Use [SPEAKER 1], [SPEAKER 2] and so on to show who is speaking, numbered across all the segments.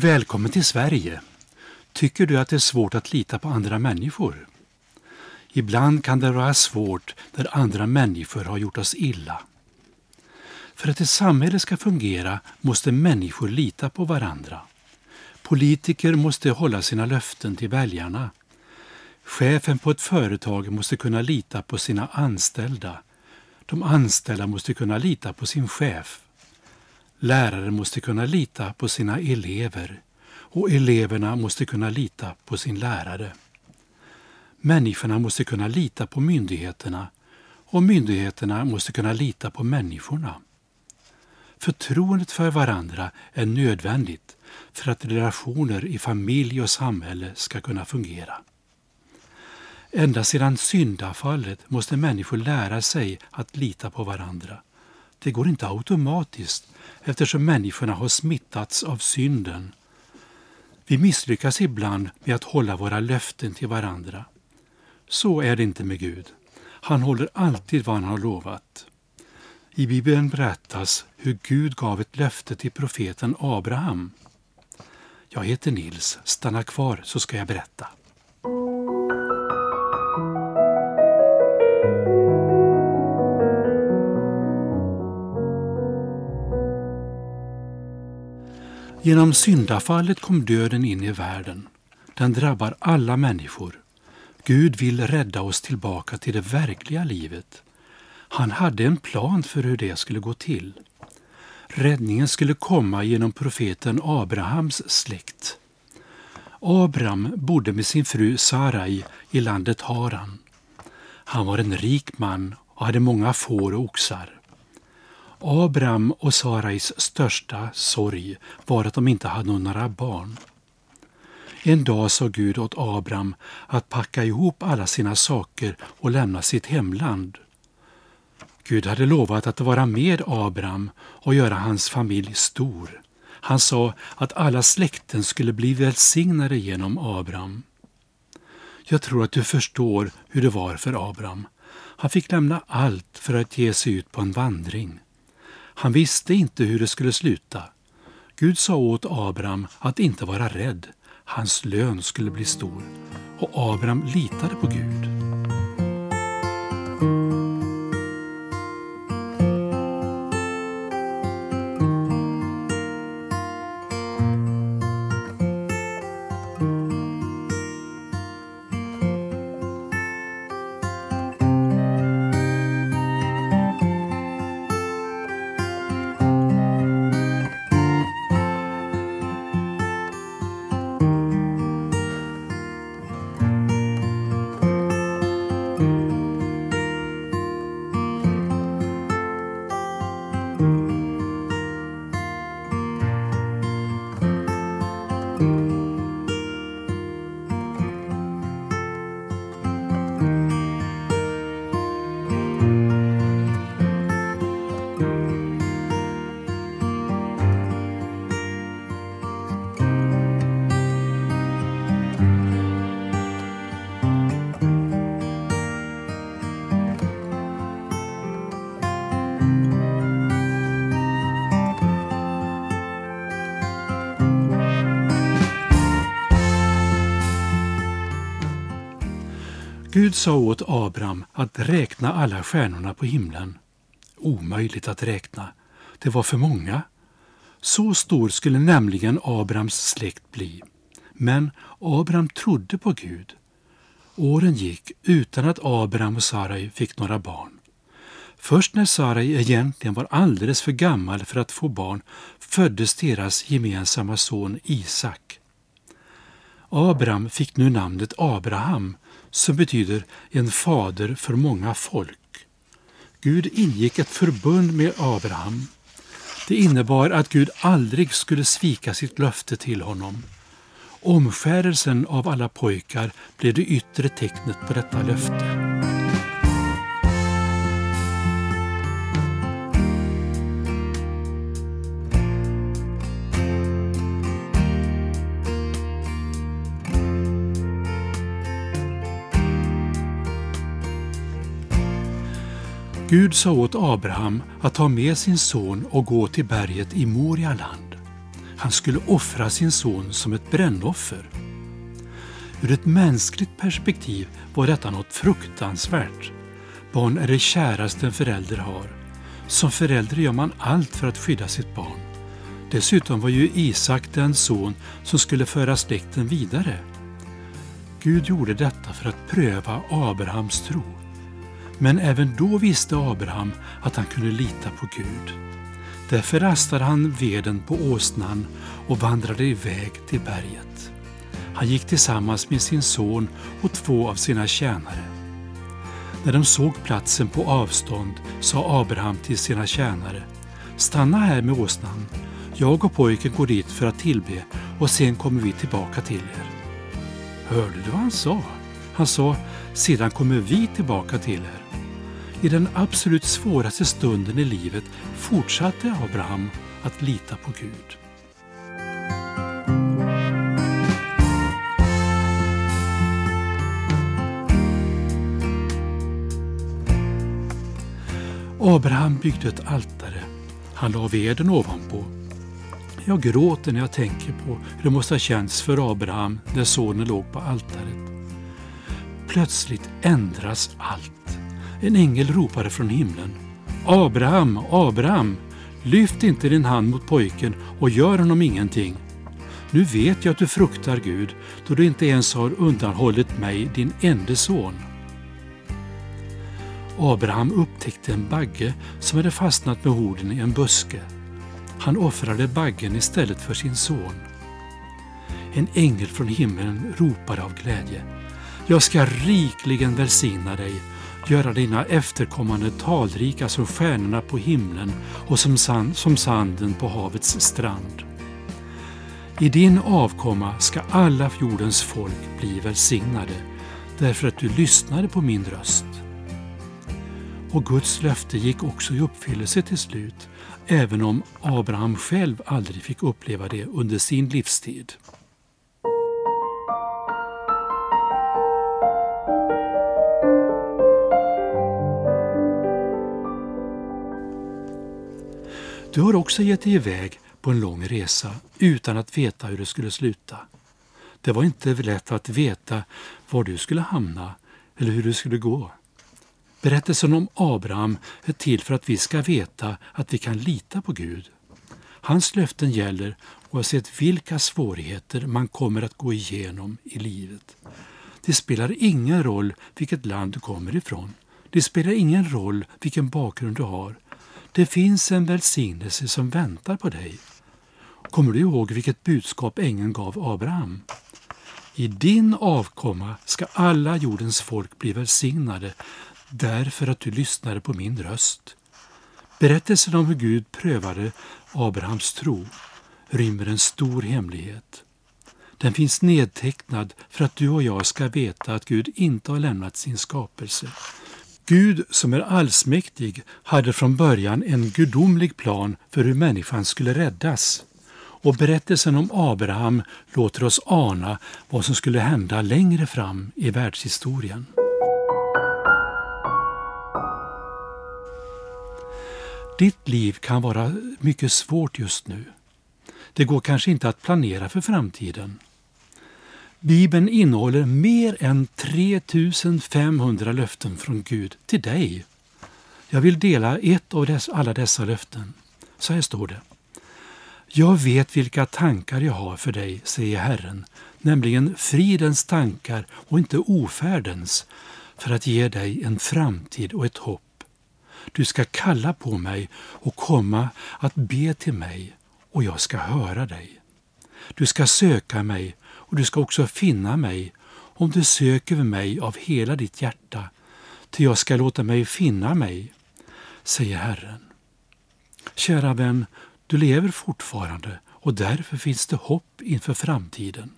[SPEAKER 1] Välkommen till Sverige! Tycker du att det är svårt att lita på andra människor? Ibland kan det vara svårt när andra människor har gjort oss illa. För att ett samhälle ska fungera måste människor lita på varandra. Politiker måste hålla sina löften till väljarna. Chefen på ett företag måste kunna lita på sina anställda. De anställda måste kunna lita på sin chef. Lärare måste kunna lita på sina elever och eleverna måste kunna lita på sin lärare. Människorna måste kunna lita på myndigheterna och myndigheterna måste kunna lita på människorna. Förtroendet för varandra är nödvändigt för att relationer i familj och samhälle ska kunna fungera. Ända sedan syndafallet måste människor lära sig att lita på varandra. Det går inte automatiskt eftersom människorna har smittats av synden. Vi misslyckas ibland med att hålla våra löften till varandra. Så är det inte med Gud. Han håller alltid vad han har lovat. I Bibeln berättas hur Gud gav ett löfte till profeten Abraham. Jag heter Nils. Stanna kvar så ska jag berätta. Genom syndafallet kom döden in i världen. Den drabbar alla människor. Gud vill rädda oss tillbaka till det verkliga livet. Han hade en plan för hur det skulle gå till. Räddningen skulle komma genom profeten Abrahams släkt. Abraham bodde med sin fru Sarai i landet Haran. Han var en rik man och hade många får och oxar. Abraham och Sarais största sorg var att de inte hade några barn. En dag sa Gud åt Abraham att packa ihop alla sina saker och lämna sitt hemland. Gud hade lovat att vara med Abraham och göra hans familj stor. Han sa att alla släkten skulle bli välsignade genom Abraham. Jag tror att du förstår hur det var för Abraham. Han fick lämna allt för att ge sig ut på en vandring. Han visste inte hur det skulle sluta. Gud sa åt Abraham att inte vara rädd. Hans lön skulle bli stor. Och Abraham litade på Gud. Gud sa åt Abraham att räkna alla stjärnorna på himlen. Omöjligt att räkna. Det var för många. Så stor skulle nämligen Abrahams släkt bli. Men Abraham trodde på Gud. Åren gick utan att Abraham och Sarai fick några barn. Först när Sarai egentligen var alldeles för gammal för att få barn föddes deras gemensamma son Isak. Abram fick nu namnet Abraham som betyder en fader för många folk. Gud ingick ett förbund med Abraham. Det innebar att Gud aldrig skulle svika sitt löfte till honom. Omskärelsen av alla pojkar blev det yttre tecknet på detta löfte. Gud sa åt Abraham att ta med sin son och gå till berget i Morialand. Han skulle offra sin son som ett brännoffer. Ur ett mänskligt perspektiv var detta något fruktansvärt. Barn är det käraste en förälder har. Som förälder gör man allt för att skydda sitt barn. Dessutom var ju Isak den son som skulle föra släkten vidare. Gud gjorde detta för att pröva Abrahams tro. Men även då visste Abraham att han kunde lita på Gud. Därför rastade han veden på åsnan och vandrade iväg till berget. Han gick tillsammans med sin son och två av sina tjänare. När de såg platsen på avstånd sa Abraham till sina tjänare Stanna här med åsnan. Jag och pojken går dit för att tillbe och sen kommer vi tillbaka till er. Hörde du vad han sa? Han sa sedan kommer vi tillbaka till er. I den absolut svåraste stunden i livet fortsatte Abraham att lita på Gud. Abraham byggde ett altare. Han la veden ovanpå. Jag gråter när jag tänker på hur det måste ha känts för Abraham när sonen låg på altaret. Plötsligt ändras allt. En ängel ropade från himlen. Abraham, Abraham, lyft inte din hand mot pojken och gör honom ingenting. Nu vet jag att du fruktar Gud då du inte ens har undanhållit mig, din enda son. Abraham upptäckte en bagge som hade fastnat med horden i en buske. Han offrade baggen istället för sin son. En ängel från himlen ropade av glädje. Jag ska rikligen välsigna dig, göra dina efterkommande talrika som stjärnorna på himlen och som, sand, som sanden på havets strand. I din avkomma ska alla jordens folk bli välsignade, därför att du lyssnade på min röst. Och Guds löfte gick också i uppfyllelse till slut, även om Abraham själv aldrig fick uppleva det under sin livstid. Du har också gett dig iväg på en lång resa utan att veta hur det skulle sluta. Det var inte lätt att veta var du skulle hamna eller hur det skulle gå. Berättelsen om Abraham är till för att vi ska veta att vi kan lita på Gud. Hans löften gäller oavsett vilka svårigheter man kommer att gå igenom i livet. Det spelar ingen roll vilket land du kommer ifrån. Det spelar ingen roll vilken bakgrund du har. Det finns en välsignelse som väntar på dig. Kommer du ihåg vilket budskap ängeln gav Abraham? I din avkomma ska alla jordens folk bli välsignade därför att du lyssnade på min röst. Berättelsen om hur Gud prövade Abrahams tro rymmer en stor hemlighet. Den finns nedtecknad för att du och jag ska veta att Gud inte har lämnat sin skapelse. Gud som är allsmäktig hade från början en gudomlig plan för hur människan skulle räddas. Och berättelsen om Abraham låter oss ana vad som skulle hända längre fram i världshistorien. Ditt liv kan vara mycket svårt just nu. Det går kanske inte att planera för framtiden. Bibeln innehåller mer än 3500 löften från Gud till dig. Jag vill dela ett av dess, alla dessa löften. Så här står det. Jag vet vilka tankar jag har för dig, säger Herren, nämligen fridens tankar och inte ofärdens, för att ge dig en framtid och ett hopp. Du ska kalla på mig och komma att be till mig och jag ska höra dig. Du ska söka mig och du ska också finna mig om du söker mig av hela ditt hjärta, till jag ska låta mig finna mig, säger Herren. Kära vän, du lever fortfarande och därför finns det hopp inför framtiden.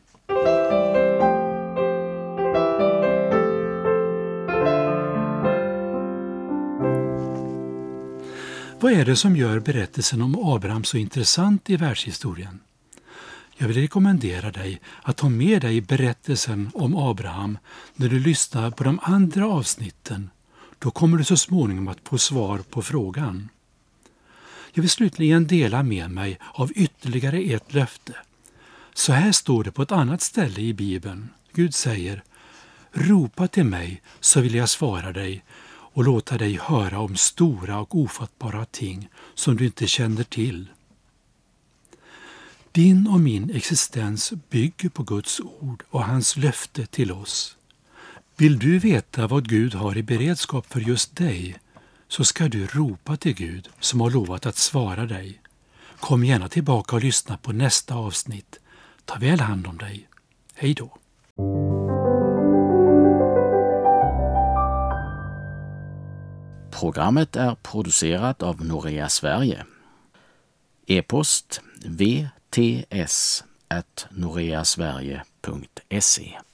[SPEAKER 1] Vad är det som gör berättelsen om Abraham så intressant i världshistorien? Jag vill rekommendera dig att ta med dig berättelsen om Abraham när du lyssnar på de andra avsnitten. Då kommer du så småningom att få svar på frågan. Jag vill slutligen dela med mig av ytterligare ett löfte. Så här står det på ett annat ställe i Bibeln. Gud säger Ropa till mig så vill jag svara dig och låta dig höra om stora och ofattbara ting som du inte känner till. Din och min existens bygger på Guds ord och hans löfte till oss. Vill du veta vad Gud har i beredskap för just dig så ska du ropa till Gud som har lovat att svara dig. Kom gärna tillbaka och lyssna på nästa avsnitt. Ta väl hand om dig. Hej då!
[SPEAKER 2] Programmet är producerat av Norea Sverige. E-post v ts.noreasverige.se